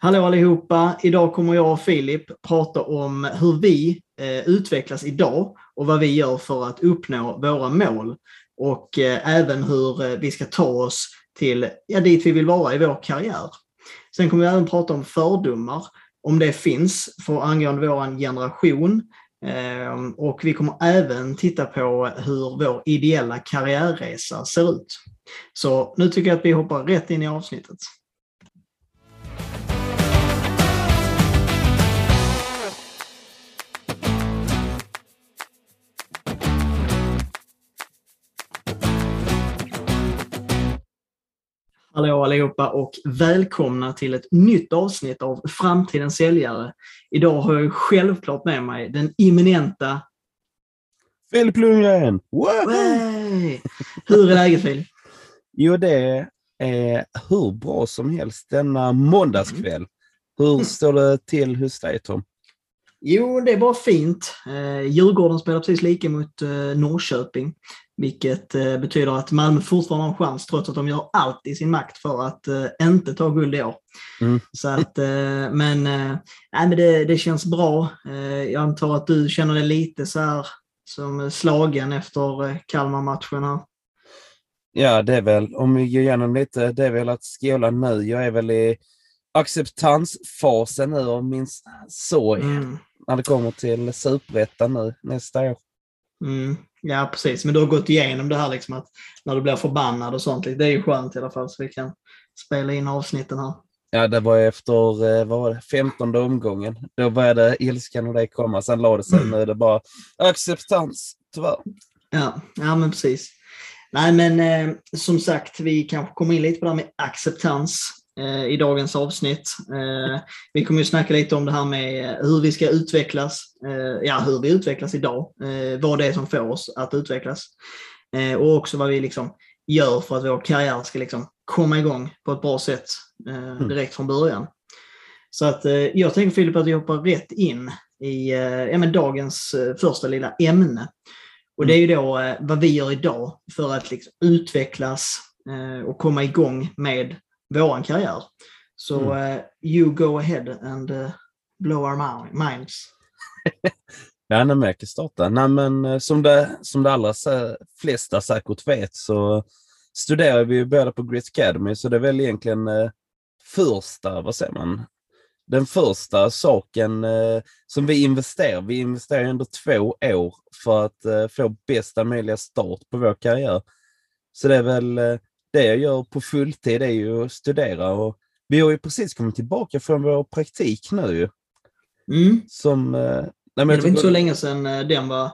Hallå allihopa! Idag kommer jag och Filip prata om hur vi eh, utvecklas idag och vad vi gör för att uppnå våra mål. Och eh, även hur eh, vi ska ta oss till ja, dit vi vill vara i vår karriär. Sen kommer vi även prata om fördomar, om det finns för angående vår generation. Ehm, och vi kommer även titta på hur vår ideella karriärresa ser ut. Så nu tycker jag att vi hoppar rätt in i avsnittet. Hallå allihopa och välkomna till ett nytt avsnitt av Framtidens säljare. Idag har jag självklart med mig den eminenta... Filip Lundgren! Wow! Hur är läget Filip? Jo, det är hur bra som helst denna måndagskväll. Hur står det till hos dig Tom? Jo, det är bara fint. Eh, Djurgården spelar precis lika mot eh, Norrköping. Vilket eh, betyder att Malmö fortfarande har en chans trots att de gör allt i sin makt för att eh, inte ta guld i år. Mm. Så att, eh, men nej, men det, det känns bra. Jag antar att du känner dig lite så här som slagen efter Kalmar-matchen här. Ja, det är väl, om vi går igenom lite, det är väl att skåla nu. Jag är väl i acceptansfasen nu och minns så Mm. när det kommer till superettan nu nästa år. Mm. Ja, precis. Men du har gått igenom det här liksom att när du blir förbannad och sånt. Det är ju skönt i alla fall så vi kan spela in avsnitten här. Ja, det var efter eh, vad var det, 15 omgången. Då började ilskan och det komma. Sen la det sig. Nu är det bara acceptans, tyvärr. Ja, ja men precis. Nej, men eh, som sagt, vi kanske kommer in lite på det här med acceptans i dagens avsnitt. Eh, vi kommer ju snacka lite om det här med hur vi ska utvecklas, eh, ja hur vi utvecklas idag, eh, vad det är som får oss att utvecklas eh, och också vad vi liksom gör för att vår karriär ska liksom komma igång på ett bra sätt eh, direkt från början. Så att eh, jag tänker Filip att vi hoppar rätt in i eh, ja, men dagens eh, första lilla ämne. Och det är ju då eh, vad vi gör idag för att liksom utvecklas eh, och komma igång med våran karriär. Så eh, you go ahead and eh, blow our mi- minds. Ja, när jag kan starta. Nej, men eh, som det, som de allra flesta säkert vet så studerar vi ju båda på Grit Academy, så det är väl egentligen eh, första, vad säger man, den första saken eh, som vi investerar. Vi investerar ändå två år för att eh, få bästa möjliga start på vår karriär. Så det är väl det jag gör på fulltid är ju att studera och vi har ju precis kommit tillbaka från vår praktik nu. Mm. Som, eh, nej, Men det var inte tycker- så länge sedan eh, den var...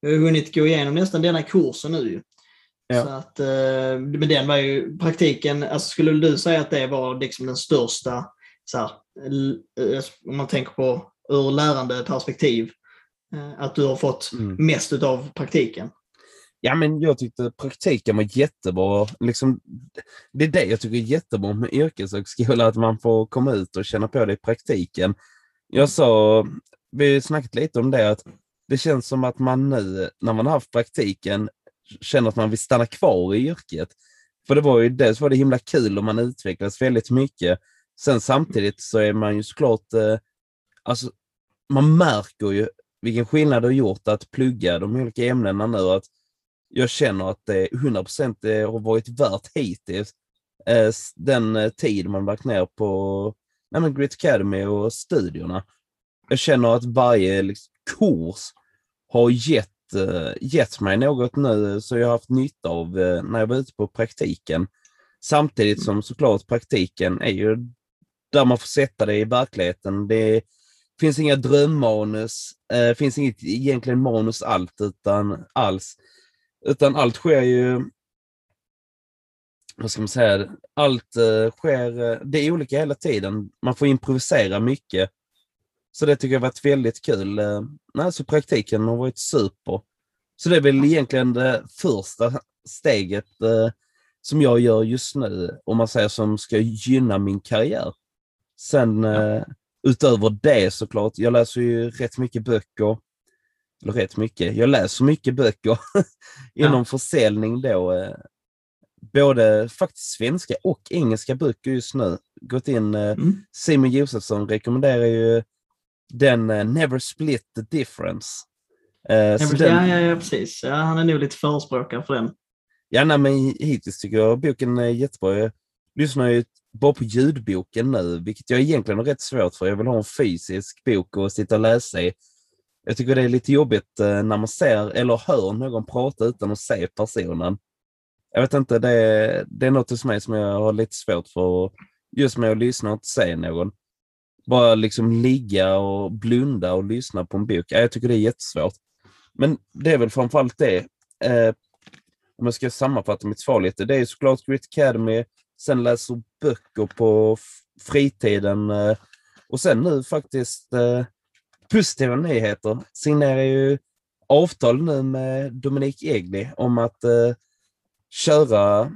Vi har hunnit gå igenom nästan denna kursen nu. Ja. Så att, eh, men den var ju praktiken, alltså skulle du säga att det var liksom den största, så här, om man tänker på ur lärandeperspektiv, att du har fått Mm. mest av praktiken? Ja, men jag tyckte praktiken var jättebra. Liksom, det är det jag tycker är jättebra med yrkeshögskola, att man får komma ut och känna på det i praktiken. Jag sa, vi har snackat lite om det, att det känns som att man nu, när man har haft praktiken, känner att man vill stanna kvar i yrket. För det var ju dels var det himla kul och man utvecklades väldigt mycket. Sen samtidigt så är man ju såklart, eh, alltså man märker ju vilken skillnad det har gjort att plugga de olika ämnena nu. Att jag känner att det 100% har varit värt hittills. Eh, den eh, tid man lagt ner på nej, men Grit Academy och studierna. Jag känner att varje liksom, kurs har gett, eh, gett mig något nu som jag har haft nytta av när jag var ute på praktiken. Samtidigt som såklart praktiken är ju där man får sätta det i verkligheten. Det finns inga drömmanus, eh, finns inget egentligen manus allt utan alls. Utan allt sker ju, vad ska man säga, allt eh, sker, eh, det är olika hela tiden. Man får improvisera mycket. Så det tycker jag varit väldigt kul. Eh, nej, så praktiken har varit super. Så det är väl egentligen det första steget som jag gör just nu, om man säger som ska gynna min karriär. Sen ja. utöver det såklart, jag läser ju rätt mycket böcker. Rätt mycket, jag läser mycket böcker inom ja. försäljning då både faktiskt svenska och engelska böcker just nu. Gått in, eh, mm. Simon Josefsson rekommenderar ju den uh, Never Split the Difference. Ja, den, ja, ja, precis. Ja, han är nog lite förespråkare för den. Ja, nej, men hittills tycker jag boken är jättebra. Jag lyssnar ju bara på ljudboken nu, vilket jag egentligen har rätt svårt för. Jag vill ha en fysisk bok att sitta och läsa i. Jag tycker det är lite jobbigt eh, när man ser eller hör någon prata utan att se personen jag vet inte, det är, det är något hos mig som jag har lite svårt för. Just med att lyssna och inte se någon. Bara liksom ligga och blunda och lyssna på en bok. Jag tycker det är jättesvårt. Men det är väl framförallt det. Eh, om jag ska sammanfatta mitt svar lite. Det är såklart Grit Academy, sen läser böcker på fritiden eh, och sen nu faktiskt eh, positiva nyheter. Signerar ju avtal nu med Dominik Egli om att eh, köra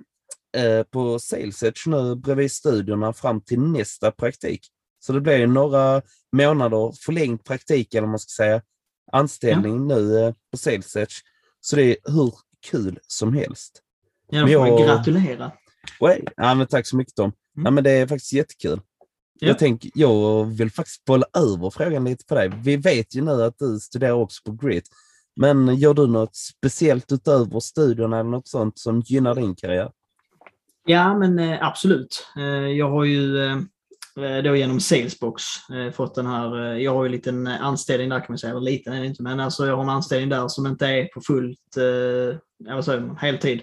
eh, på Sales Edge nu bredvid studierna fram till nästa praktik. Så det blir några månader förlängd praktik, eller man ska säga, anställning ja. nu eh, på Sales Edge. Så det är hur kul som helst. Ja, då får man gratulera. Well, ja, tack så mycket Tom. Mm. Ja, men det är faktiskt jättekul. Ja. Jag, tänk, jag vill faktiskt bolla över frågan lite på dig. Vi vet ju nu att du studerar också på GRIT. Men gör du något speciellt utöver studierna eller något sånt som gynnar din karriär? Ja, men eh, absolut. Eh, jag har ju eh, då genom Salesbox fått den här, jag har ju en liten anställning där kan man säga, eller liten är det inte, men alltså jag har en anställning där som inte är på fullt, eh, vad säger man, heltid.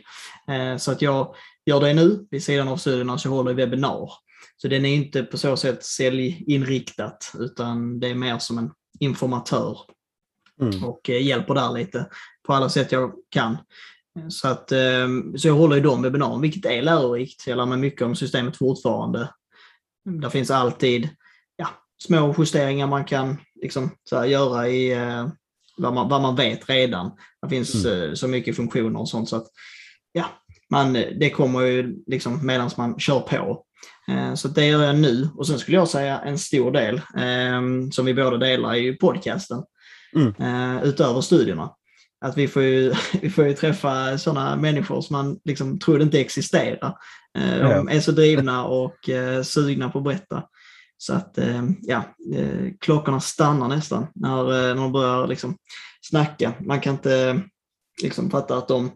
Så att jag gör det nu vid sidan av studierna, så jag håller i webbinar. Så den är inte på så sätt säljinriktat, utan det är mer som en informatör mm. och eh, hjälper där lite på alla sätt jag kan. Så, att, ehm, så jag håller i de webbinarierna, vilket är lärorikt. Jag lär mig mycket om systemet fortfarande. Där finns alltid ja, små justeringar man kan liksom, här, göra i eh, vad, man, vad man vet redan. Det finns mm. Eh, så mycket funktioner och sånt. Så att, ja, man, det kommer ju liksom medan man kör på. Så det gör jag nu. Och sen skulle jag säga en stor del ehm, som vi båda delar i podcasten mm. eh, utöver studierna. Att vi får ju, vi får ju träffa sådana människor som man liksom trodde inte existerar. Eh, de är så drivna och eh, sugna på att berätta. Så att eh, ja, eh, klockorna stannar nästan när, eh, när de börjar liksom snacka. Man kan inte liksom fatta att de,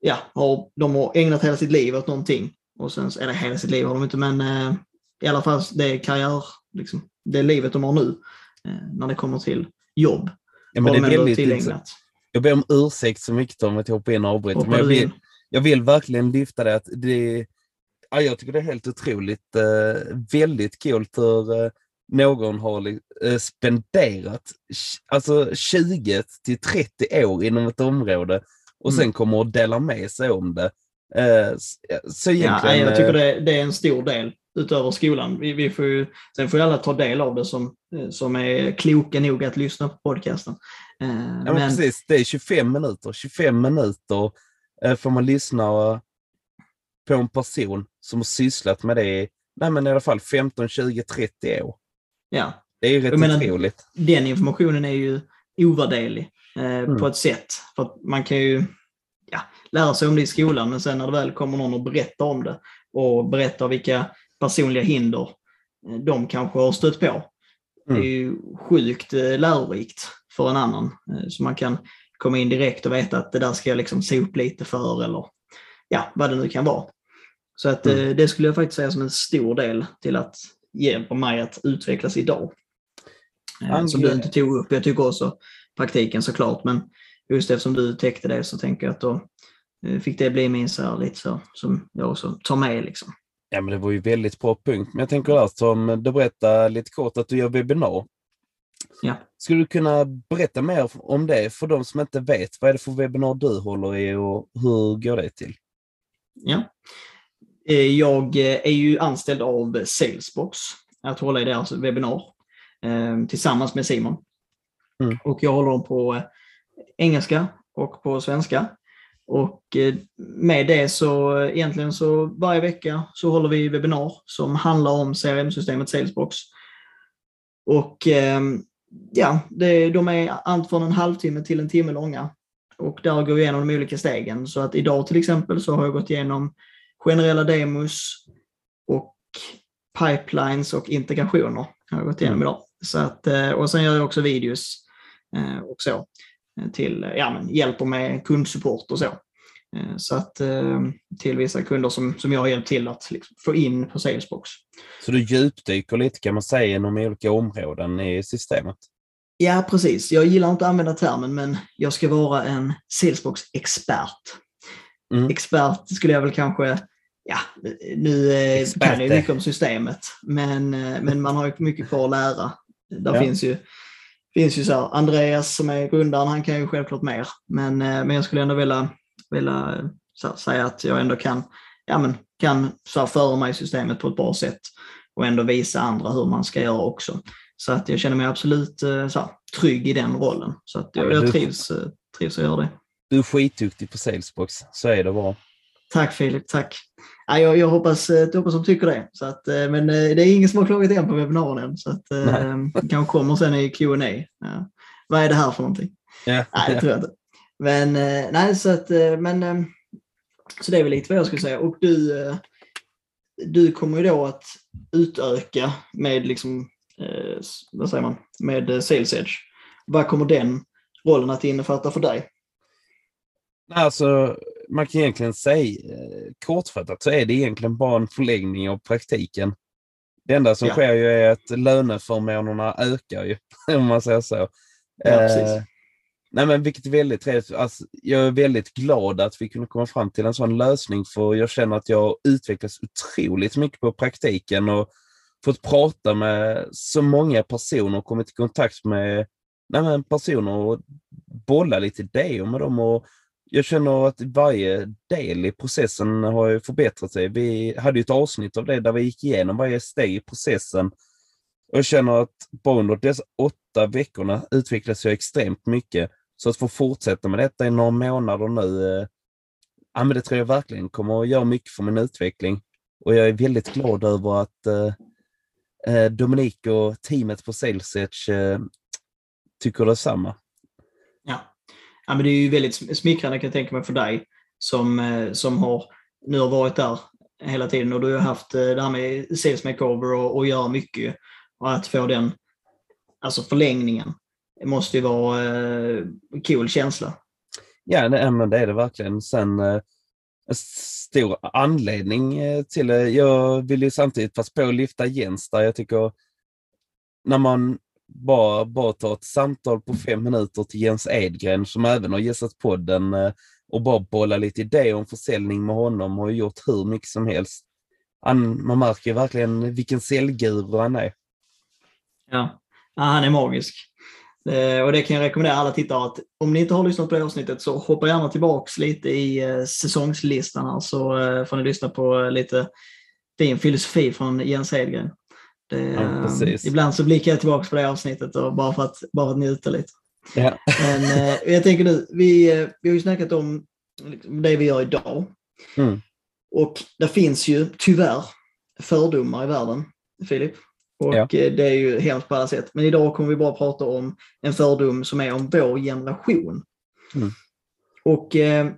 ja, har, de har ägnat hela sitt liv åt någonting. Och sen, eller hela sitt liv har de inte, men eh, i alla fall det är karriär, liksom, det livet de har nu när det kommer till jobb. Ja, men det är väldigt tillägnat. Jag ber om ursäkt så mycket om att jag hoppar in och avbryter, men jag vill, jag vill verkligen lyfta det att det ja, jag tycker det är helt otroligt, eh, väldigt coolt hur eh, någon har eh, spenderat alltså 20 till 30 år inom ett område och mm. sen kommer att dela med sig om det. Eh, så egentligen, ja, jag tycker det, det är en stor del utöver skolan. Vi, vi får ju, sen får ju alla ta del av det som, eh, som är kloka nog att lyssna på podcasten. Eh, ja, men, men precis, det är 25 minuter. 25 minuter eh, får man lyssna på en person som har sysslat med det nej, men i alla fall 15, 20, 30 år. Ja. Det är ju rätt menar, otroligt. Den informationen är ju ovärderlig eh, mm. på ett sätt. För man kan ju ja, lära sig om det i skolan, men sen när det väl kommer någon och berättar om det och berättar vilka personliga hinder eh, de kanske har stött på. Mm. Det är mm. ju sjukt eh, lärorikt för en annan. Eh, så man kan komma in direkt och veta att det där ska jag liksom se upp lite för eller ja, vad det nu kan vara. Så att mm. det skulle jag faktiskt säga som en stor del till att hjälpa mig att utvecklas idag. Angre... Som du inte tog upp. Jag tycker också praktiken såklart, men just eftersom du täckte det så tänker jag att då fick det bli min så här lite så som jag också tar med. Liksom. Ja, men det var ju väldigt bra punkt. Men jag tänker där som du berättade lite kort att du gör webbinar. Ja. Skulle du kunna berätta mer om det för de som inte vet? Vad är det för webbinar du håller i och hur går det till? Ja. Eh, jag eh, är ju anställd av Salesbox att hålla i deras webbinar. eh, tillsammans med Simon. Mm. Och jag håller dem på eh, engelska och på svenska. Och eh, med det så eh, egentligen så varje vecka så håller vi webbinar som handlar om CRM-systemet Salesbox. Och ehm, ja, det, de är allt från en halvtimme till en timme långa. Och där går vi igenom de olika stegen. Så att idag till exempel så har jag gått igenom generella demos och pipelines och integrationer. Har jag gått igenom Mm. idag. Så att, eh, och sen gör jag också videos och så till ja, men hjälper med kundsupport och så. Eh, Så att eh, till vissa kunder som, som jag har hjälpt till att liksom få in på Salesbox. Så du djupdyker lite kan man säga inom olika områden i systemet? Ja, precis. Jag gillar inte att använda termen, men jag ska vara en Salesbox-expert. Mm. Expert skulle jag väl kanske, ja, nu eh, kan jag ju mycket om systemet, men, eh, men man har ju mycket kvar att lära. Där Ja. finns ju, finns ju så här, Andreas som är grundaren, han kan ju självklart mer, men, eh, men jag skulle ändå vilja, vilja eh, här, säga att jag ändå kan, ja, men, kan så här, föra mig systemet på ett bra sätt och ändå visa andra hur man ska göra också. Så att jag känner mig absolut eh, så här, trygg i den rollen. Så att Ja, jag, jag trivs, trivs att göra det. Du är skitduktig på Salesbox, så är det bara. Tack Filip, tack. Ja, jag, jag, hoppas, eh, jag hoppas de tycker det. Så att, eh, men eh, det är ingen som har klagat än på webbinaren än. Så att, eh, det kanske kommer sen i Q&A. Ja. Vad är det här för någonting? Ja. Nej, det tror jag inte. Men, eh, nej, så, att, eh, men, eh, så det är väl lite vad jag skulle säga. Och du, eh, du kommer ju då att utöka med, liksom, eh, vad säger man, med eh, Sales Edge. Vad kommer den rollen att innefatta för dig? Alltså, man kan egentligen säga eh, kortfattat så är det egentligen bara en förlängning av praktiken. Det enda som Ja. sker ju är att löneförmånerna ökar ju, om man säger så. Ja, precis. Eh, nej men vilket är väldigt trevligt. Alltså, jag är väldigt glad att vi kunde komma fram till en sån lösning för jag känner att jag utvecklas otroligt mycket på praktiken och fått prata med så många personer och kommit i kontakt med nej men, personer och bolla lite idéer med dem. Och jag känner att varje del i processen har ju förbättrat sig. Vi hade ju ett avsnitt av det där vi gick igenom varje steg i processen. Och jag känner att bara under dessa åtta veckorna utvecklas jag extremt mycket. Så att få fortsätta med detta i några månader nu, eh, ja, men det tror jag verkligen kommer att göra mycket för min utveckling. Och jag är väldigt glad över att eh, eh, Dominik och teamet på Sales Edge eh, tycker detsamma. Ja. men det är ju väldigt smickrande kan jag tänka mig för dig som, eh, som har, nu har varit där hela tiden och du har haft eh, det här med sales makeover och, och göra mycket. Och att få den alltså förlängningen det måste ju vara eh, en cool känsla. Ja, nej, men det är det verkligen. Sen eh, en stor anledning eh, till det. Jag vill ju samtidigt passa på att lyfta Jens där. Jag tycker när man bara, bara ta ett samtal på fem minuter till Jens Edgren som även har gästat podden eh, och bara bolla lite idéer om försäljning med honom har ju gjort hur mycket som helst. Han, man märker ju verkligen vilken säljguru han är. Ja, ja han är magisk. Eh, och det kan jag rekommendera alla tittare att om ni inte har lyssnat på det avsnittet så hoppa gärna tillbaks lite i eh, säsongslistan här så eh, får ni lyssna på eh, lite fin filosofi från Jens Hedgren. Det, Ja, eh, precis. ibland så blickar jag tillbaks på det avsnittet och bara för att, bara för att njuta lite. Ja. Men eh, jag tänker nu, vi, eh, vi har ju snackat om liksom, det vi gör idag. Mm. Och det finns ju tyvärr fördomar i världen, Filip. Och Ja. eh, det är ju hemskt på alla sätt. Men idag kommer vi bara prata om en fördom som är om vår generation. Mm. Och eh,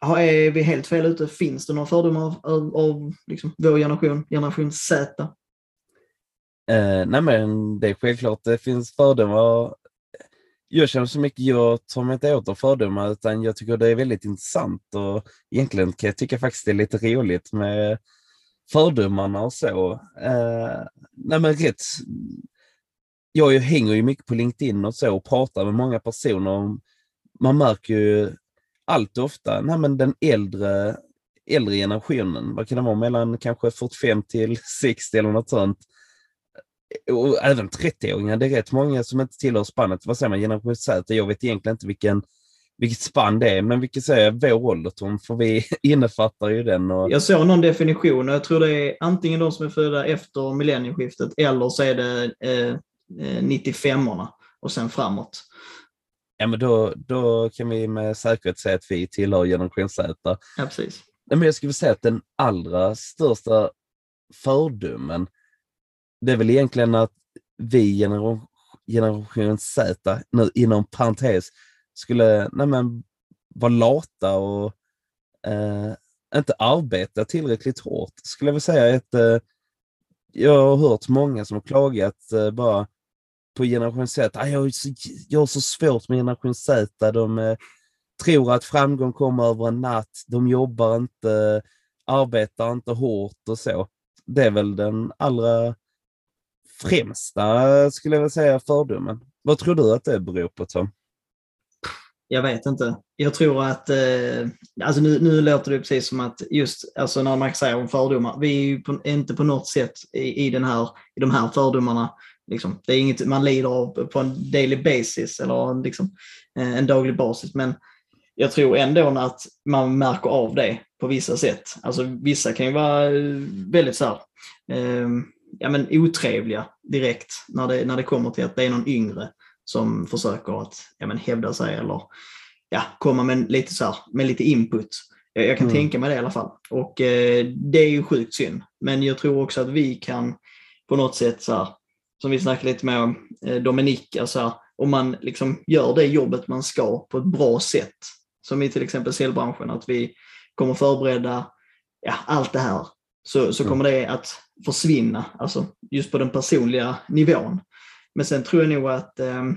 har- är vi helt fel ute? Finns det några fördomar av, av, av liksom, vår generation, generation Z? Eh, nej men det är självklart, det finns fördomar. Jag känner så mycket, jag tar mig inte åt av fördomar utan jag tycker det är väldigt intressant och egentligen kan jag tycka faktiskt det är lite roligt med fördomarna och så. Eh, nej men rätt, jag hänger ju mycket på LinkedIn och så och pratar med många personer. Man märker ju allt ofta, nej men den äldre, äldre generationen, vad kan det vara, mellan kanske 45 till 60 eller något sånt, och även 30-åringar, det är rätt många som inte tillhör spannet. Vad säger man, generation Z? Jag vet egentligen inte vilken, vilket spann det är, men vi kan säga vår ålder Tom, för vi innefattar ju den. Och, Jag såg någon definition och jag tror det är antingen de som är födda efter millennieskiftet eller så är det eh, eh, 95orna och sen framåt. Ja, men då, då kan vi med säkerhet säga att vi tillhör generation Z. Ja, precis. Men jag skulle säga att den allra största fördomen, det är väl egentligen att vi generation, generation Z, nu inom parentes, skulle nej men, vara lata och eh, inte arbeta tillräckligt hårt. Skulle jag vilja säga att eh, jag har hört många som har klagat eh, bara på generation Z. Jag, har så, jag har så svårt med generation Z. De eh, tror att framgång kommer över en natt. De jobbar inte, arbetar inte hårt och så. Det är väl den allra främsta, skulle jag vilja säga, fördomen. Vad tror du att det beror på, Tom? Jag vet inte. Jag tror att, eh, alltså nu, nu låter det precis som att just alltså när man säger om fördomar, vi är ju på, inte på något sätt i, i, den här, i de här fördomarna. Liksom. Det är inget man lider av på en daily basis eller liksom, eh, en daglig basis. Men jag tror ändå att man märker av det på vissa sätt. Alltså vissa kan ju vara eh, väldigt så här, eh, ja, men otrevliga direkt när det, när det kommer till att det är någon yngre som försöker att ja, men hävda sig eller ja, komma med lite, så här, med lite input. Jag, jag kan mm. tänka mig det i alla fall. Och eh, det är ju sjukt synd. Men jag tror också att vi kan på något sätt, så här, som vi snackade lite med eh, Dominik, alltså, om man liksom gör det jobbet man ska på ett bra sätt, som i till exempel säljbranschen, att vi kommer förbereda ja, allt det här, så, så mm. kommer det att försvinna, alltså just på den personliga nivån. Men sen tror jag nog att, ehm,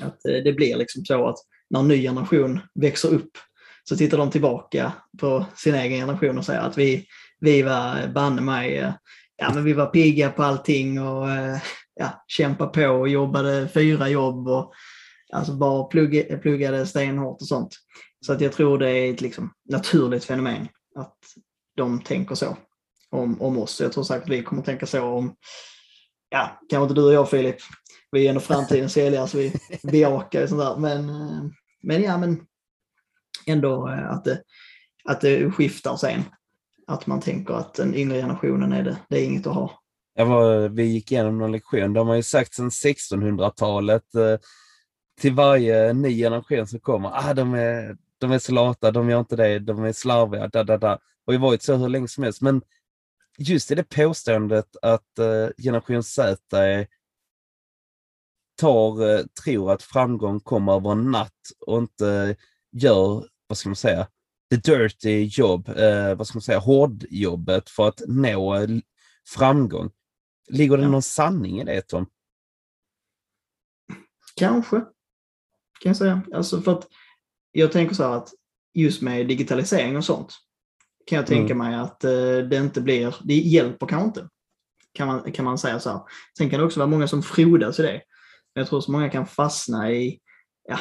att eh, det blir liksom så att när en ny generation växer upp så tittar de tillbaka på sin egen generation och säger att vi, vi var banne mig, eh, ja men vi var pigga på allting och eh, ja, kämpa på och jobbade fyra jobb och alltså bara plugga, pluggade stenhårt och sånt. Så att jag tror det är ett liksom naturligt fenomen att de tänker så om, om oss. Jag tror säkert vi kommer tänka så om, ja, kanske inte du och jag Filip, vi är ändå framtidens säljare så vi bejakar sånt där. Men, eh, men ja, men ändå eh, att det, att det skiftar sen. Att man tänker att den yngre generationen är det, det är inget att ha. Var, vi gick igenom någon lektion, de har ju sagt sedan 1600-talet eh, till varje ny generation som kommer, ah, de, är, de är så lata, de gör inte det, de är slarviga, da, da, da. Och det har varit så hur länge som helst. Men just i det påståendet att uh, generation Z tar, uh, tror att framgång kommer över en natt och inte gör, vad ska man säga, the dirty job, uh, vad ska man säga, hårdjobbet för att nå framgång. Ligger det ja. någon sanning i det Tom? Kanske, kan jag säga. Alltså för att jag tänker så här att just med digitalisering och sånt, kan jag tänka mm. mig att eh, det inte blir, det hjälper kanske inte. Kan man, kan man säga så här. Sen kan det också vara många som frodas i det. Men jag tror så många kan fastna i ja,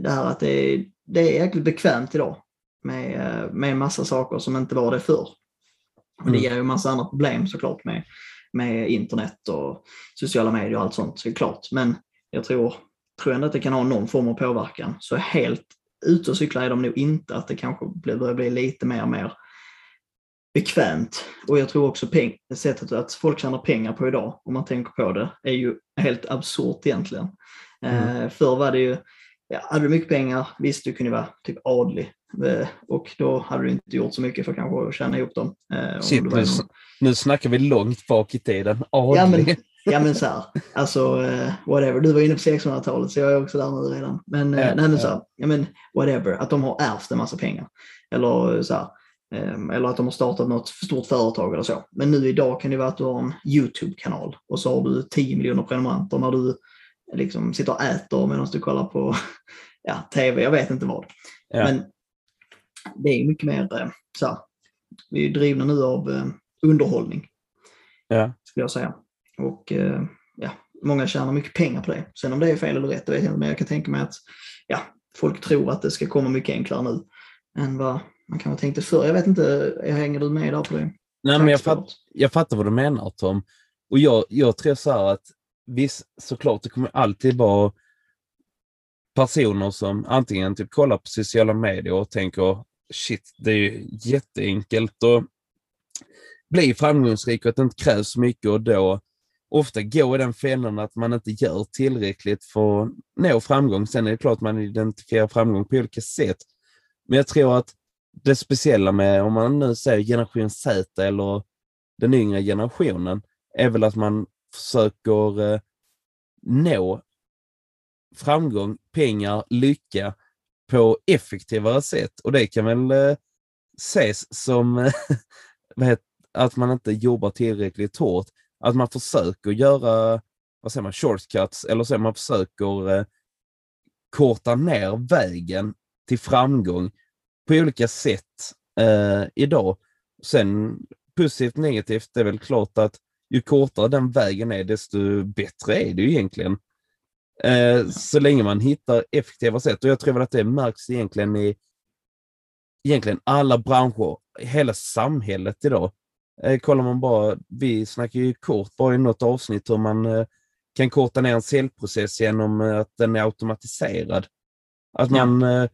det här att det är, det är jäkligt bekvämt idag med, eh, med massa saker som inte var det förr. Och det mm. ger ju massa andra problem såklart med, med internet och sociala medier och allt sånt såklart. Men jag tror, tror ändå att det kan ha någon form av påverkan. Så helt ute och cykla är de nog inte, att det kanske börjar bli lite mer och mer bekvämt. Och jag tror också peng, sättet att folk tjänar pengar på idag, om man tänker på det, är ju helt absurt egentligen. Mm. Eh, förr var det ju, ja, hade du mycket pengar, visst du kunde vara typ adlig eh, och då hade du inte gjort så mycket för kanske att tjäna ihop dem. Eh, Shit, nu, nu snackar vi långt bak i tiden. Adlig. Ja men, ja, men så här, alltså uh, whatever. Du var inne på 1600-talet så jag är också där nu redan. Men, uh, ja, nej, men så här, ja, men whatever, att de har ärvt en massa pengar. Eller så här, eller att de har startat något stort företag eller så. Men nu idag kan det vara att du har en YouTube-kanal och så har du 10 miljoner prenumeranter när du liksom sitter och äter medan du kollar på ja, tv, jag vet inte vad. Ja. Men det är mycket mer eh, så här, vi är drivna nu av eh, underhållning. Ja. Skulle jag säga. Och eh, ja, många tjänar mycket pengar på det. Sen om det är fel eller rätt, det vet jag inte, men jag kan tänka mig att ja, folk tror att det ska komma mycket enklare nu än vad man kanske tänkte förr. Jag vet inte, hänger du med där på det? Nej, men jag, fatt, jag fattar vad du menar Tom. Och jag, jag tror så här att visst, såklart, det kommer alltid vara personer som antingen typ kollar på sociala medier och tänker shit, det är ju jätteenkelt att bli framgångsrik och att det inte krävs mycket och då ofta gå i den fällan att man inte gör tillräckligt för att nå framgång. Sen är det klart att man identifierar framgång på olika sätt. Men jag tror att det speciella med, om man nu säger generation Z eller den yngre generationen, är väl att man försöker eh, nå framgång, pengar, lycka på effektivare sätt. Och det kan väl eh, ses som att man inte jobbar tillräckligt hårt. Att man försöker göra vad säger man, shortcuts eller så man försöker eh, korta ner vägen till framgång på olika sätt eh, idag. Sen positivt negativt det är väl klart att ju kortare den vägen är desto bättre är det ju egentligen. Eh, så länge man hittar effektiva sätt och jag tror väl att det märks egentligen i egentligen alla branscher, hela samhället idag. Eh, kollar man bara, vi snackar ju kort bara i något avsnitt hur man eh, kan korta ner en säljprocess genom eh, att den är automatiserad. Att man ja.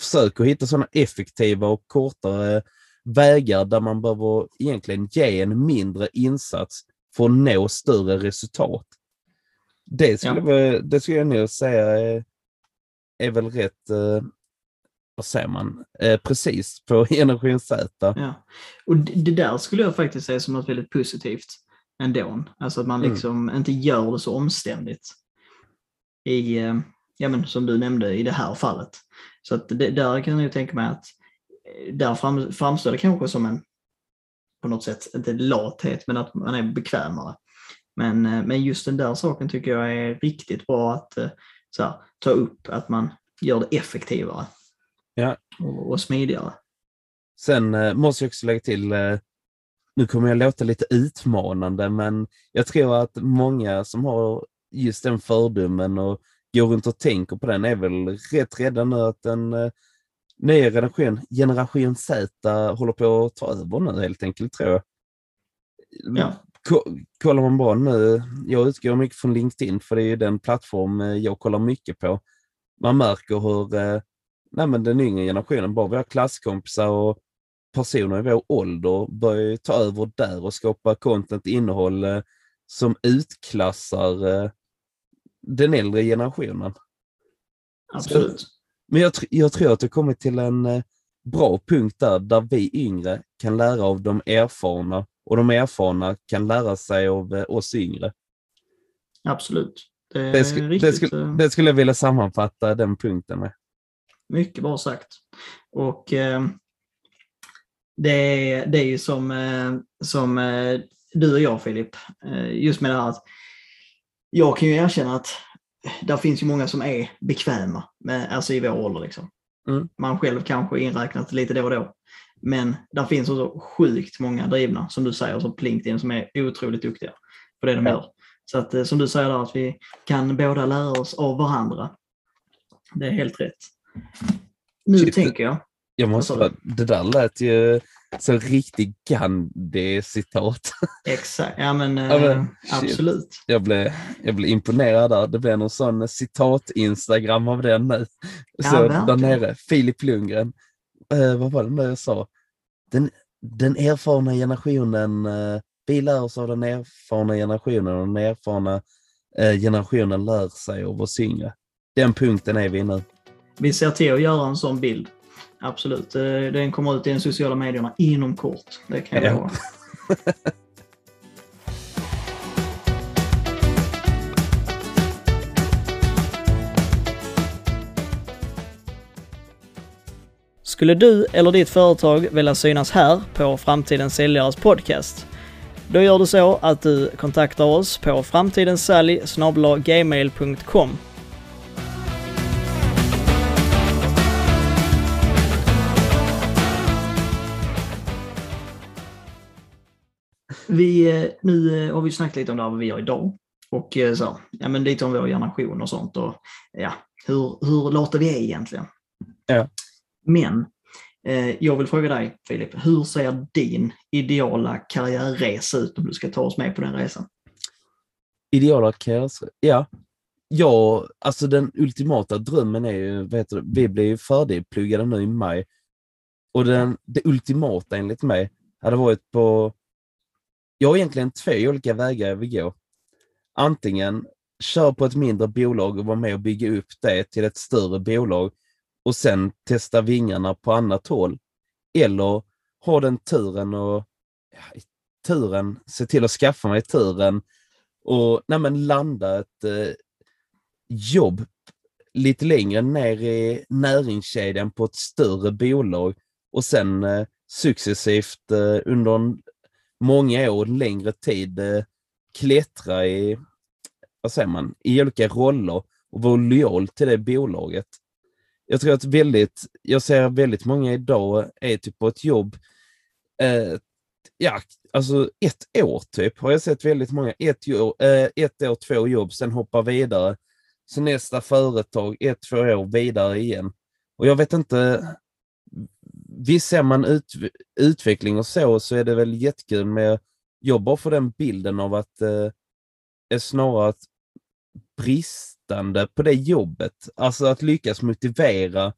Försöker hitta sådana effektiva och kortare vägar där man behöver egentligen ge en mindre insats för att nå större resultat. Det skulle, ja. det skulle jag nog säga är, är väl rätt vad säger man, eh, precis på generation Z. Ja. Och det där skulle jag faktiskt säga som något väldigt positivt ändå. Alltså att man mm. liksom mm. inte gör det så omständigt. I, eh, ja men som du nämnde i det här fallet. Så att det, där kan jag tänka mig att eh, där fram, framstår det kanske som en, på något sätt, inte lathet, men att man är bekvämare. Men, eh, men just den där saken tycker jag är riktigt bra att så här, ta upp, att man gör det effektivare ja. och, och smidigare. Sen eh, måste jag också lägga till, eh, nu kommer jag låta lite utmanande, men jag tror att många som har just den fördomen och går runt och tänker på den är väl rätt rädda nu att den eh, nya generation, generation Z håller på att ta över nu helt enkelt tror jag. Ja. Kollar man bara nu, jag utgår mycket från LinkedIn för det är ju den plattform eh, jag kollar mycket på. Man märker hur eh, nej, men den yngre generationen, bara våra klasskompisar och personer i vår ålder börjar ta över där och skapa content, innehåll eh, som utklassar eh, den äldre generationen. Absolut. Så, men jag, jag tror att det kommit till en eh, bra punkt där, där vi yngre kan lära av de erfarna och de erfarna kan lära sig av oss yngre. Absolut. Det, det, sk riktigt... det, skulle, det skulle jag vilja sammanfatta den punkten med. Mycket bra sagt. Och eh, det, är, det är ju som, eh, som eh, du och jag Filip, eh, just med det här att jag kan ju erkänna att där finns ju många som är bekväma, med, alltså i vår ålder. Liksom. Mm. Man själv kanske inräknat lite då och då. Men där finns också sjukt många drivna, som du säger, som LinkedIn, som är otroligt duktiga på det de gör. Så att, eh, som du säger där, att vi kan båda lära oss av varandra. Det är helt rätt. Nu Shit, tänker jag. Jag måste bara, det där lät ju så riktigt Gandhi-citat. Exakt, ja men, ja, men eh, absolut. Jag blev, jag blev imponerad där. Det blev någon sån citat-instagram av den nu. Så ja, där nere, Filip Lundgren. Eh, vad var det nu jag sa? Den, den erfarna generationen, eh, vi lär oss av den erfarna generationen och den erfarna eh, generationen lär sig av oss yngre. Den punkten är vi nu vi ser till att göra en sån bild. Absolut. Eh, den kommer ut i de sociala medierna inom kort. Det kan jag lova. Skulle du eller ditt företag vilja synas här på Framtidens Säljares podcast? Då gör du så att du kontaktar oss på framtidensalj.gmail.com Vi, eh, nu eh, har vi snackat lite om det här vad vi gör idag och eh, så, ja, men lite om vår generation och sånt och ja, hur, hur låter vi är egentligen. Ja. Men eh, jag vill fråga dig Filip, hur ser din ideala karriärresa ut om du ska ta oss med på den resan? Ideala karriärresa? Ja. Ja, alltså den ultimata drömmen är ju, vet du, vi blir ju färdigpluggade nu i maj. Och den, det ultimata enligt mig hade varit på jag har egentligen två olika vägar jag vill gå. antingen kör på ett mindre bolag och vara med och bygga upp det till ett större bolag och sen testa vingarna på annat håll. Eller ha den turen och ja, turen, se till att skaffa mig turen och nej, men landa ett eh, jobb lite längre ner i näringskedjan på ett större bolag och sen eh, successivt eh, under många år, längre tid, eh, klättra i, vad säger man, i olika roller och vara lojal till det bolaget. Jag tror att väldigt, jag ser väldigt många idag är typ på ett jobb, eh, ja, alltså ett år typ, har jag sett väldigt många, ett år, eh, ett år, två jobb, sen hoppa vidare. Så nästa företag, ett, två år vidare igen. Och jag vet inte, visst ser man ut, utveckling och så, så är det väl jättekul med, jag bara får den bilden av att eh, är snarare att bristande på det jobbet, alltså att lyckas motivera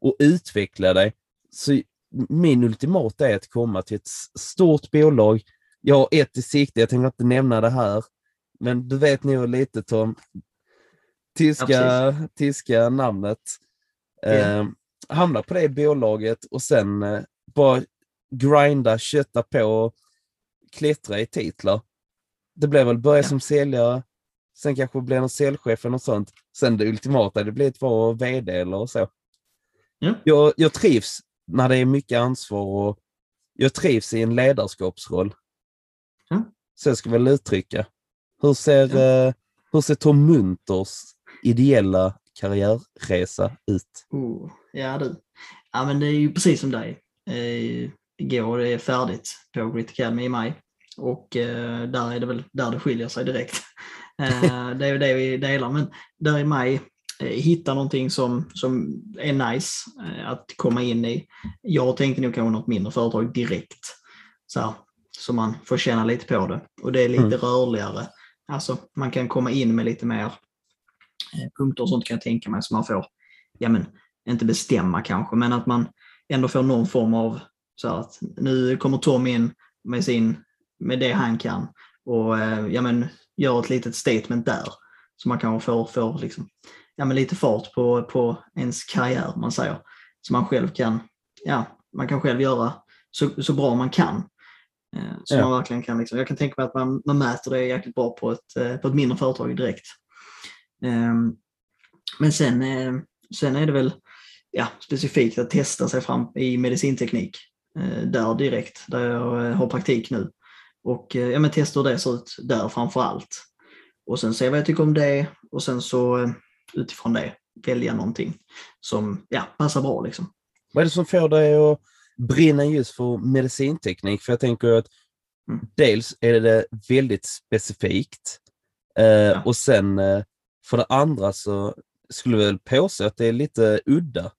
och utveckla dig. Så min ultimata är att komma till ett stort bolag. Jag har ett i sikte, jag tänker inte nämna det här, men du vet nog lite Tom, tyska, ja, tyska namnet. Ja. Hamna på det bolaget och sen eh, bara grinda, kötta på och klättra i titlar. Det blev väl börja ja. som säljare, sen kanske bli någon säljchef eller något sånt. Sen det ultimata, det blir att vara VD eller så. Ja. Jag, jag trivs när det är mycket ansvar och jag trivs i en ledarskapsroll. Ja. Så jag ska väl uttrycka. Hur ser, ja. eh, hur ser Tom Munters ideella karriärresa ut? Oh, ja du. Ja men det är ju precis som dig. Eh, igår är färdigt på Grit Academy i maj och eh, där är det väl där det skiljer sig direkt. eh, det är ju det vi delar men där i maj eh, hitta någonting som, som är nice eh, att komma in i. Jag tänkte nog kanske något mindre företag direkt. Så, här, så man får känna lite på det. Och det är lite mm. rörligare. Alltså man kan komma in med lite mer punkter och sånt kan jag tänka mig som man får, ja men inte bestämma kanske, men att man ändå får någon form av så att nu kommer Tom in med, sin, med det han kan och eh, ja men gör ett litet statement där. Så man kanske får, får liksom, ja men lite fart på, på ens karriär, man säger. Så man själv kan, ja, man kan själv göra så, så bra man kan. Eh, så ja. man verkligen kan liksom, jag kan tänka mig att man, man mäter det jäkligt bra på ett, på ett mindre företag direkt. Ehm, men sen, eh, sen är det väl ja, specifikt att testa sig fram i medicinteknik eh, där direkt, där jag eh, har praktik nu. Och ja, men testa hur det ser ut där framför allt. Och sen se vad jag tycker om det och sen så utifrån det välja någonting som ja, passar bra. Liksom. Vad är det som får dig att brinna just för medicinteknik? För jag tänker att mm. dels är det väldigt specifikt eh, ja. och sen eh, för det andra så skulle jag väl påstå att det är lite udda.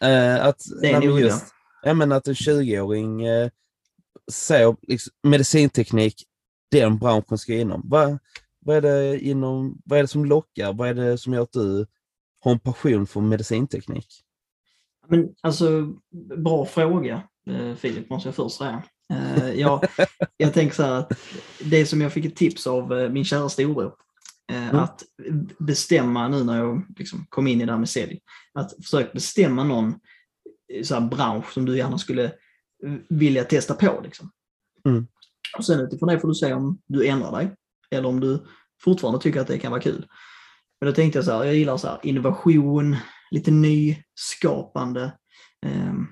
Eh, att, det är nog just, ja, men att en 20-åring eh, ser liksom, medicinteknik, den branschen ska inom. Vad, vad, är det inom. vad är det som lockar? Vad är det som gör att du har en passion för medicinteknik? Men, alltså, bra fråga, eh, Filip, måste jag först säga. Eh, jag, jag tänker så här att det som jag fick ett tips av eh, min kära storbror, Eh, mm. Att bestämma nu när jag liksom kom in i det här med sälj, att försöka bestämma någon eh, så bransch som du gärna skulle eh, vilja testa på. Liksom. Mm. Och sen utifrån det får du se om du ändrar dig eller om du fortfarande tycker att det kan vara kul. Men då tänkte jag så här, jag gillar så här, innovation, lite nyskapande. Um,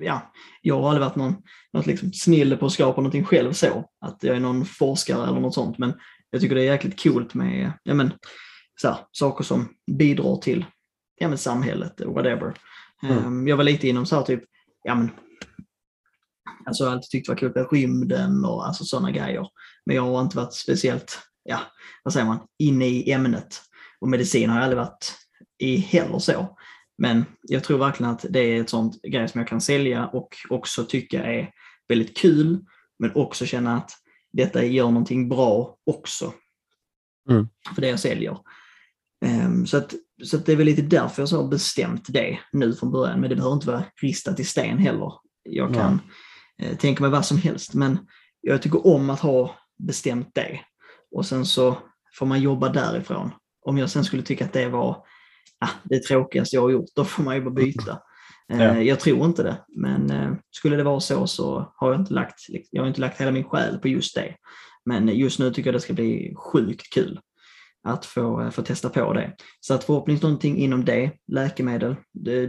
ja, jag har aldrig varit någon, något liksom snille på att skapa någonting själv så, att jag är någon forskare eller något sånt, men jag tycker det är jäkligt coolt med ja, men, så här, saker som bidrar till ja, men, samhället, whatever. Mm. Um, jag var lite inom så här, typ, ja men, alltså jag har alltid tyckt det var coolt med rymden och alltså sådana grejer. Men jag har inte varit speciellt, ja, vad säger man, inne i ämnet. Och medicin har jag aldrig varit i heller så. Men jag tror verkligen att det är ett sånt grej som jag kan sälja och också tycka är väldigt kul. Men också känna att detta gör någonting bra också. Mm. För det jag säljer. Um, så att, så att det är väl lite därför jag så har bestämt det nu från början. Men det behöver inte vara ristat i sten heller. Jag kan uh, tänka mig vad som helst. Men jag tycker om att ha bestämt det. Och sen så får man jobba därifrån. Om jag sen skulle tycka att det var ah, det tråkigaste jag har gjort, då får man ju bara byta. Eh, Ja. Jag tror inte det, men eh, skulle det vara så så har jag inte lagt, jag har inte lagt hela min själ på just det. Men just nu tycker jag det ska bli sjukt kul att få, eh, få testa på det. Så att förhoppningsvis någonting inom det, läkemedel,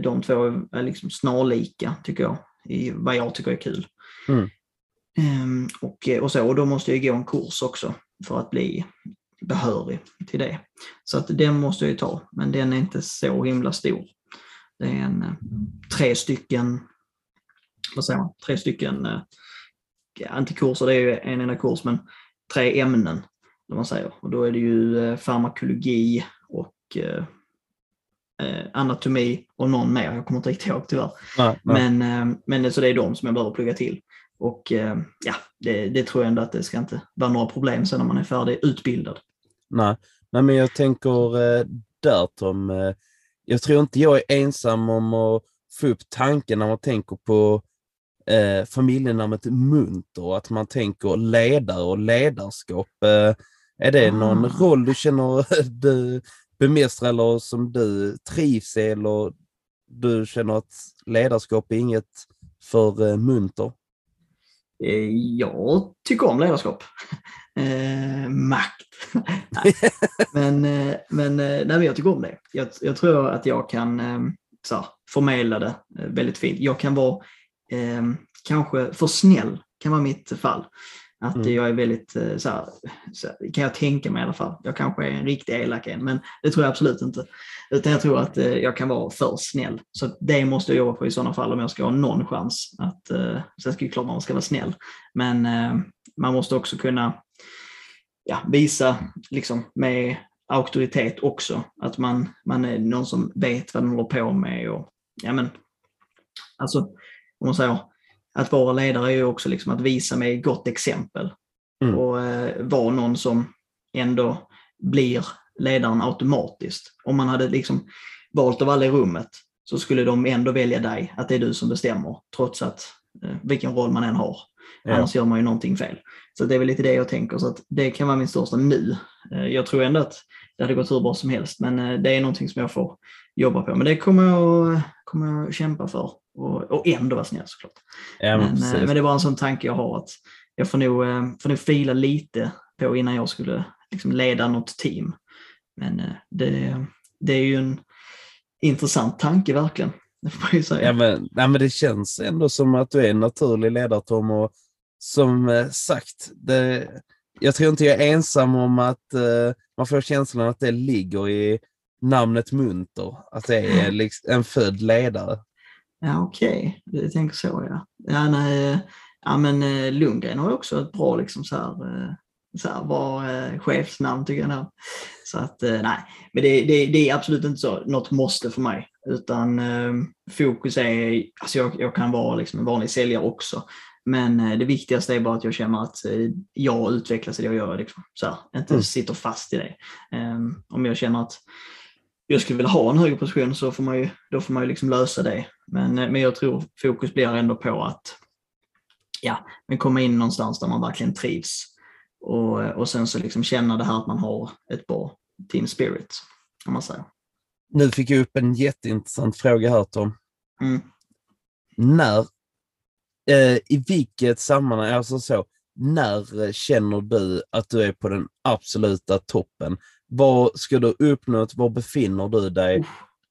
de två är liksom snarlika tycker jag, i vad jag tycker är kul. Mm. Ehm, och, och, så, och då måste jag gå en kurs också för att bli behörig till det. Så att den måste jag ju ta, men den är inte så himla stor. Det är en eh, tre stycken, vad säger man, tre stycken, eh, inte kurser, det är ju en enda kurs, men tre ämnen, om man säger. Och då är det ju eh, farmakologi och eh, eh, anatomi och någon mer, jag kommer inte riktigt ihåg tyvärr. Nej, nej. Men, eh, men så det är de som jag behöver plugga till. Och eh, ja, det, det tror jag ändå att det ska inte vara några problem sen när man är färdig utbildad. Nej. Nej, men jag tänker eh, där Tom, eh, jag tror inte jag är ensam om att få upp tanken när man tänker på eh, familjenamnet Munter, att man tänker ledare och ledarskap. Eh, är det någon Ah. roll du känner du bemästrar eller som du trivs i eller du känner att ledarskap är inget för eh, Munter? Eh, jag tycker om ledarskap. Eh, makt. nej. Men, eh, men, eh, nej, men jag tycker om det. Jag, jag tror att jag kan så här, förmedla det väldigt fint. Jag kan vara eh, kanske för snäll, kan vara mitt fall. Att Mm. jag är väldigt, eh, så här, kan jag tänka mig i alla fall. Jag kanske är en riktig elak en, men det tror jag absolut inte. Utan jag tror att eh, jag kan vara för snäll. Så det måste jag jobba på i sådana fall om jag ska ha någon chans. Att, eh, sen ska ju klart man ska vara snäll. Men man måste också kunna ja, visa liksom, med auktoritet också. Att man, man är någon som vet vad man håller på med. Och, ja, men, alltså, om man säger, att vara ledare är ju också liksom att visa med gott exempel. Mm. Och eh, vara någon som ändå blir ledaren automatiskt. Om man hade liksom valt av alla i rummet så skulle de ändå välja dig, att det är du som bestämmer, trots att eh, vilken roll man än har. Ja. Annars gör man ju någonting fel. Så det är väl lite det jag tänker, så att det kan vara min största nu. Eh, Jag tror ändå att det hade gått hur bra som helst, men eh, det är någonting som jag får jobba på. Men det kommer jag, kommer jag kämpa för och, och ändå vara snäll såklart. Ja, men Men, eh, men det bara en sån tanke jag har att jag får nog, eh, får nog fila lite på innan jag skulle liksom leda något team. Men eh, det, det är ju en intressant tanke verkligen. Det får man ju säga. Ja, men, nej, men det känns ändå som att du är en naturlig ledare Tom och som sagt, det, jag tror inte jag är ensam om att eh, man får känslan att det ligger i namnet Munter, att det är liksom en född ledare. Ja, okej. Du tänker så ja. Ja, nej, ja men eh, Lundgren har också ett bra liksom så här, eh, så här bra eh, chefsnamn tycker jag. Så att eh, nej, men det, det, det är absolut inte så något måste för mig. Utan eh, fokus är, alltså jag, jag kan vara liksom en vanlig säljare också. Men det viktigaste är bara att jag känner att jag utvecklas i det jag gör. Liksom, så här, inte Mm. sitter fast i det. Eh, om jag känner att jag skulle vilja ha en högre position så får man ju, då får man ju liksom lösa det. Men, eh, men jag tror fokus blir ändå på att ja, men komma in någonstans där man verkligen trivs. Och, och sen så liksom känna det här att man har ett bra team spirit. Om man säger. Nu fick jag upp en jätteintressant fråga här Tom. Mm. När, eh, i vilket sammanhang, alltså så, när eh, känner du att du är på den absoluta toppen? Vad ska du uppnå? Var befinner du dig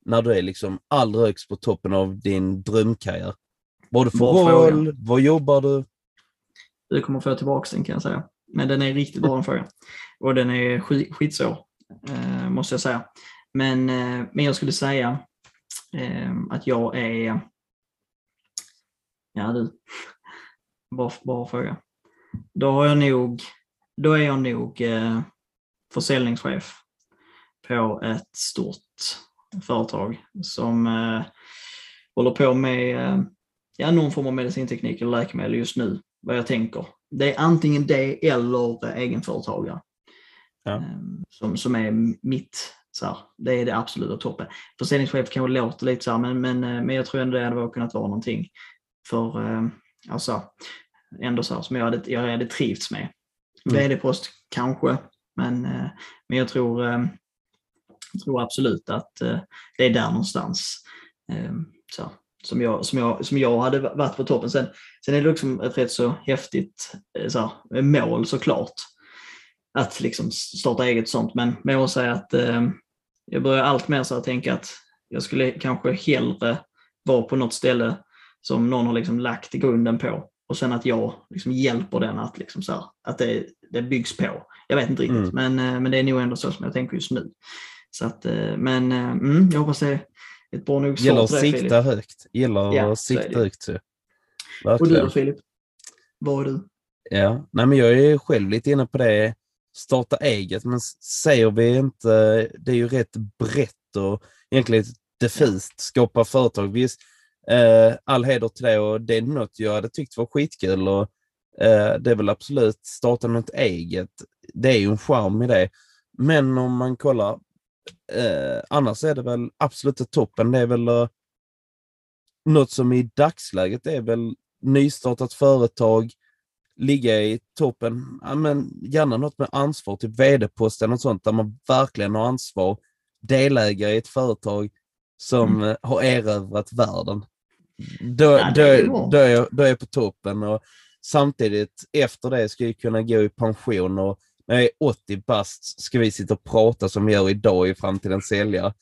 när du är liksom allra högst på toppen av din drömkarriär? Vad har du för roll? Vad jobbar du? Du kommer få tillbaka den kan jag säga. Men den är riktigt bra den frågan. Och den är skit, skitsvår, eh, måste jag säga. Men, eh, men jag skulle säga eh, att jag är... Ja du, bra, bra fråga. Då har jag nog, då är jag nog eh, försäljningschef på ett stort företag som eh, håller på med eh, ja, någon form av medicinteknik eller läkemedel just nu, vad jag tänker. Det är antingen det eller eh, egenföretagare. Ja. Eh, Som, som är mitt, så här, det är det absoluta toppen. Försäljningschef kanske låter lite så här, men, men, eh, men jag tror ändå det hade kunnat vara någonting för, eh, alltså, ändå så här, som jag hade, jag hade trivts med. Mm. VD-post kanske, men, eh, men jag tror, eh, jag tror absolut att eh, det är där någonstans så, som, jag, som, jag, som jag hade varit på toppen. Sen, sen är det liksom ett rätt så häftigt så mål såklart. Att liksom starta eget sånt, men, men jag måste säga att jag börjar allt mer så att tänka att jag skulle kanske hellre vara på något ställe som någon har liksom lagt grunden på och sen att jag liksom hjälper den att, liksom så här, att det, det byggs på. Jag vet inte riktigt, mm. men, eh, men det är nog ändå så som jag tänker just nu. Så att, eh, men eh, mm, jag hoppas det är ett bra nog svar Gäller att sikta högt. Gäller ja, att sikta högt. Och du då Filip? Vad är du? Ja, nej men jag är själv lite inne på det. Starta eget, men säger vi inte, det är ju rätt brett och egentligen diffust, skapa företag. Visst, eh, all heder till det och det är något jag hade tyckt var skitkul och eh, det är väl absolut starta något eget. Det är ju en charm i det. Men om man kollar, eh, annars är det väl absolut toppen. Det är väl uh, något som i dagsläget är väl nystartat företag, ligga i toppen, ja, men gärna något med ansvar, typ vd-posten och sånt, där man verkligen har ansvar, delägare i ett företag som mm. har erövrat världen. Då, ja, då, då, är jag, då är jag på toppen och samtidigt efter det ska jag kunna gå i pension och när jag är 80 bast ska vi sitta och prata som vi gör idag i framtidens säljare.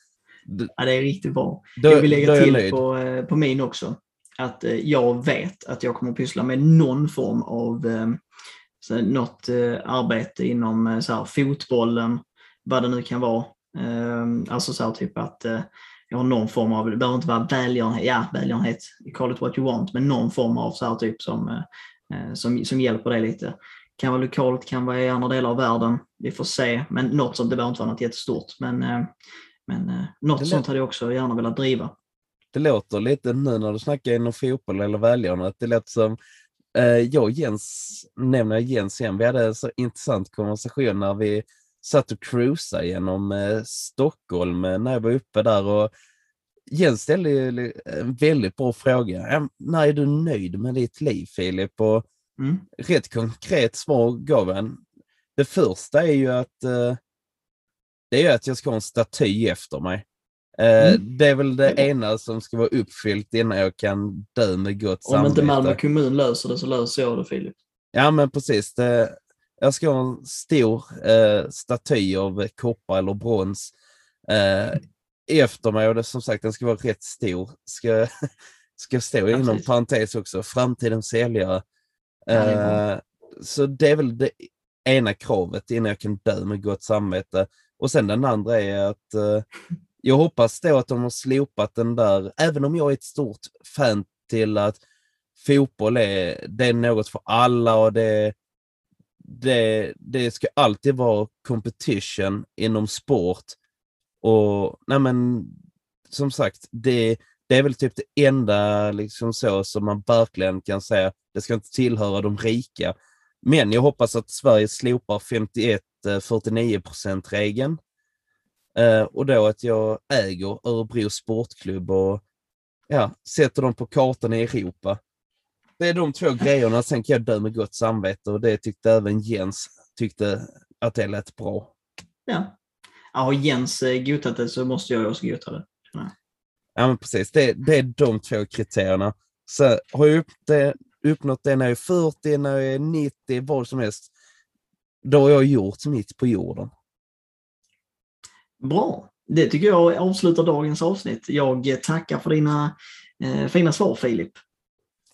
Ja, det är riktigt bra. Då, jag vill lägga till på, eh, på min också. Att eh, jag vet att jag kommer att pyssla med någon form av eh, så, något arbete inom så här, fotbollen, vad det nu kan vara. Alltså så här, typ att jag har någon form av, det behöver inte vara välgörenhet, ja välgörenhet, call it what you want, men någon form av så här typ som, eh, som, som hjälper dig lite. Kan vara lokalt, kan vara i andra delar av världen. Vi får se, men något som, det behöver inte vara något jättestort. Men, eh, men eh, något det sånt hade jag också gärna velat driva. Det låter lite nu när du snackar inom fotboll eller välgörenhet, det låter som jag och Jens, nämner Jens igen, vi hade en så intressant konversation när vi satt och cruisade genom eh, Stockholm eh, när jag var uppe där och Jens ställde en väldigt bra fråga. När är du nöjd med ditt liv Filip? Och mm. Rätt konkret svar gav han. Det första är ju att eh, det är att jag ska ha en staty efter mig. Eh, mm. Det är väl det ena som ska vara uppfyllt innan jag kan dö med gott samvete. Om inte Malmö kommun löser det så löser jag det Filip. Ja men precis. Det, jag ska ha en stor eh, staty av koppar eller brons eh, efter mig och det, som sagt den ska vara rätt stor. Ska, ska stå inom Precis. parentes också, framtidens säljare. Eh, så det är väl det ena kravet innan jag kan dö med gott samvete. Och sen den andra är att eh, jag hoppas då att de har slopat den där, även om jag är ett stort fan till att fotboll är, det är något för alla och det det, det ska alltid vara competition inom sport. Och nej men, som sagt, det, det är väl typ det enda liksom så som man verkligen kan säga, det ska inte tillhöra de rika. Men jag hoppas att Sverige slopar 51-49 eh, regeln. Eh, och då att jag äger Örebro Sportklubb och ja, sätter dem på kartan i Europa. Det är de två grejerna, sen kan jag dö med gott samvete och det tyckte även Jens tyckte att det lät bra. Ja. Har Jens eh, godtagit det så måste jag också godta det. Ja, ja men precis. Det, det är de två kriterierna. Så har jag upp det, uppnått det när jag är 40, när jag är 90, vad som helst, då har jag gjort mitt på jorden. Bra. Det tycker jag avslutar dagens avsnitt. Jag tackar för dina eh, fina svar Filip.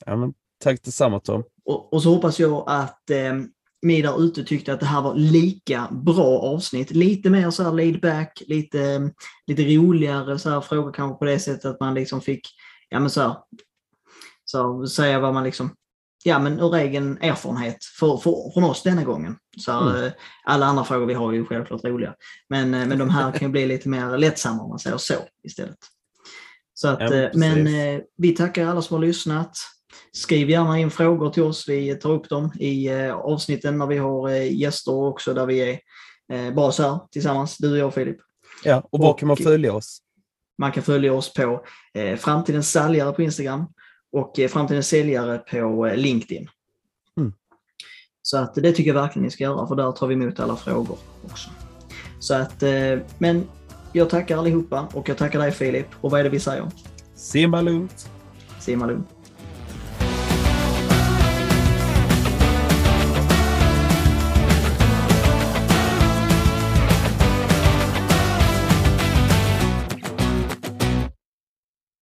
Ja, men Tack detsamma Tom. Och, och så hoppas jag att eh, ni där ute tyckte att det här var lika bra avsnitt. Lite mer så här laid back, lite, lite roligare så här frågor kanske på det sättet att man liksom fick, ja men så här, så säga vad man liksom, ja men ur egen erfarenhet för, för, från oss denna gången. Så här, mm. Alla andra frågor vi har är ju självklart roliga. Men, eh, men de här kan ju bli lite mer lättsamma om man säger så istället. Så att, ja, eh, men eh, vi tackar alla som har lyssnat. Skriv gärna in frågor till oss. Vi tar upp dem i eh, avsnitten när vi har eh, gäster också där vi är eh, bara så här tillsammans, du och jag Filip. Ja, och var kan man följa oss? Man kan följa oss på Framtidens säljare på Instagram och Framtidens säljare på LinkedIn. Mm. Så att det tycker jag verkligen ni ska göra, för där tar vi emot alla frågor också. Så att, men jag tackar allihopa och jag tackar dig Filip. Och vad är det vi säger? Simma lugnt. Simma lugnt.